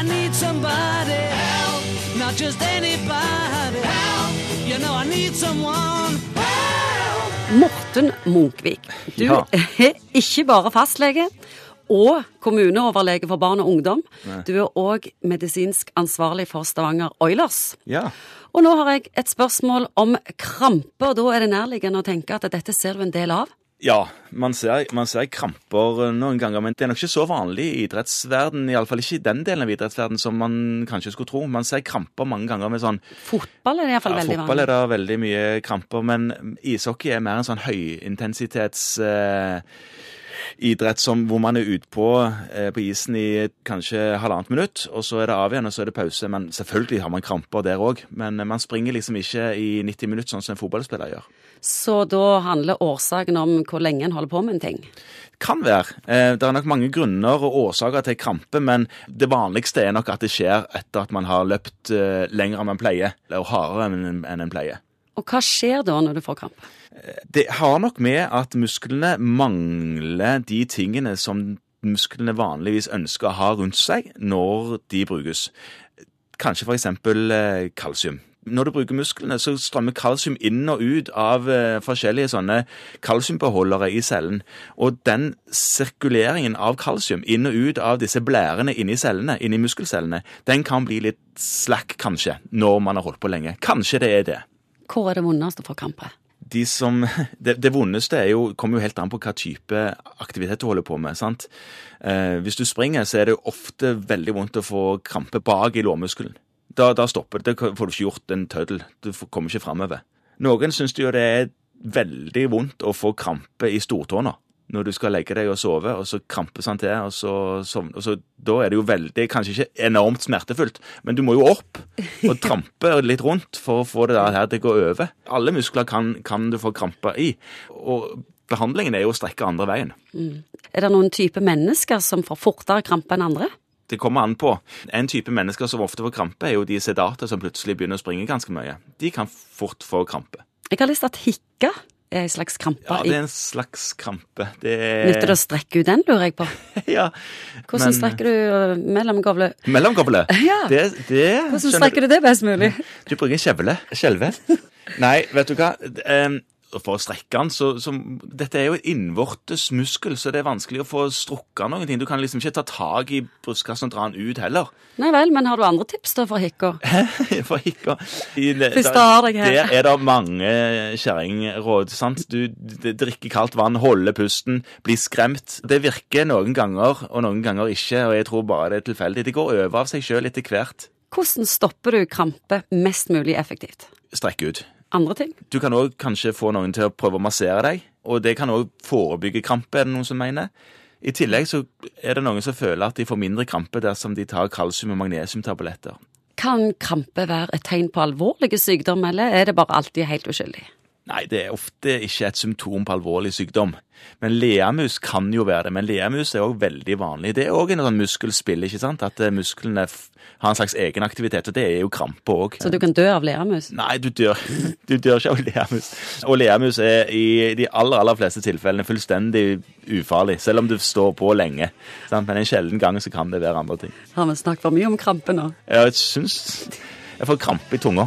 I need somebody help, not just anybody help. You know I need someone help. Morten Munkvik, du Ja. er ikke bare fastlege og kommuneoverlege for barn og ungdom. Du er òg medisinsk ansvarlig for Stavanger Oilers. Ja. Og nå har jeg et spørsmål om krampe, og da er det nærliggende å tenke at dette ser du en del av. Ja, man ser, man ser kramper eh, noen ganger, men det er nok ikke så vanlig i idrettsverden, iallfall ikke i den delen av idrettsverden som man kanskje skulle tro. Man ser kramper mange ganger med sånn Fotball er det iallfall ja, veldig vanlig. Fotball er det veldig mye kramper, men ishockey er mer en sånn høyintensitets eh, idrett som, hvor man er utpå eh, på isen i kanskje halvannet minutt, og så er det av igjen, og så er det pause. Men selvfølgelig har man kramper der òg, men man springer liksom ikke i 90 minutter sånn som en fotballspiller gjør. Så da handler årsaken om hvor lenge en holder på med en ting. Kan være. Eh, det er nok mange grunner og årsaker til krampe, men det vanligste er nok at det skjer etter at man har løpt eh, lenger enn man pleier, eller hardere enn en pleier. Og hva skjer da når du får krampe? Det har nok med at musklene mangler de tingene som musklene vanligvis ønsker å ha rundt seg når de brukes. Kanskje f.eks. Eh, kalsium. Når du bruker musklene, så strømmer kalsium inn og ut av eh, forskjellige sånne kalsiumbeholdere i cellen. Og den sirkuleringen av kalsium inn og ut av disse blærene inni cellene, inni muskelcellene, den kan bli litt slack, kanskje, når man har holdt på lenge. Kanskje det er det Hvor er det vondest å få krampe? de som, det, det vondeste er jo, kommer jo helt an på hva type aktivitet du holder på med. sant? Eh, hvis du springer, så er det ofte veldig vondt å få krampe bak i lårmuskelen. Da, da stopper det. Da får du ikke gjort en tøddel. Du kommer ikke framover. Noen syns jo det er veldig vondt å få krampe i stortåna når du skal legge deg og sove, og så krampes han til, og så sovner og så, Da er det jo veldig Kanskje ikke enormt smertefullt, men du må jo opp og trampe litt rundt for å få det der her til å gå over. Alle muskler kan, kan du få krampe i, og behandlingen er jo å strekke andre veien. Er det noen type mennesker som får fortere krampe enn andre? Det kommer an på. En type mennesker som ofte får krampe, er jo de sedate som plutselig begynner å springe ganske mye. De kan fort få krampe. Jeg har lyst til at hikka en slags krampe. Ja, det er en slags krampe. Det er Nytter det å strekke ut den, lurer jeg på. Ja. Hvordan Men- strekker du uh, mellomgavle? Mellomkobbelet? Ja. Det, det Hvordan strekker du det best mulig? Du bruker en kjevle. Skjelve. Nei, vet du hva. For å strekke den, så, så Dette er jo et innvortes muskel, så det er vanskelig å få strukket noen ting. Du kan liksom ikke ta tak i brystkassen og dra den ut heller. Nei vel, men har du andre tips da for hikker? For hikker? i der- her. Der er det mange kjerringråd. sant? Du drikker kaldt vann, holder pusten, blir skremt. Det virker noen ganger, og noen ganger ikke, og jeg tror bare det er tilfeldig. Det går over av seg sjøl etter hvert. Hvordan stopper du krampe mest mulig effektivt? Strekk ut. Andre ting? Du kan òg kanskje få noen til å prøve å massere deg, og det kan òg forebygge krampe, er det noen som mener. I tillegg så er det noen som føler at de får mindre krampe dersom de tar kalsium- og magnesiumtabletter. Kan krampe være et tegn på alvorlige sykdom, eller er det bare alltid helt uskyldig? Nei, det er ofte ikke et symptom på alvorlig sykdom. Men leamus kan jo være det. Men leamus er òg veldig vanlig. Det er òg en sånn muskelspill, ikke sant? At eh, musklene har en slags egenaktivitet, og det er jo krampe òg. Så du kan dø av leamus? Nei, du dør, du dør ikke av leamus. Og leamus er i de aller aller fleste tilfellene fullstendig ufarlig, selv om du står på lenge. Sant? Men en sjelden gang så kan det være andre ting. Har vi snakket for mye om krampe nå? Jeg syns jeg får krampe i tunga.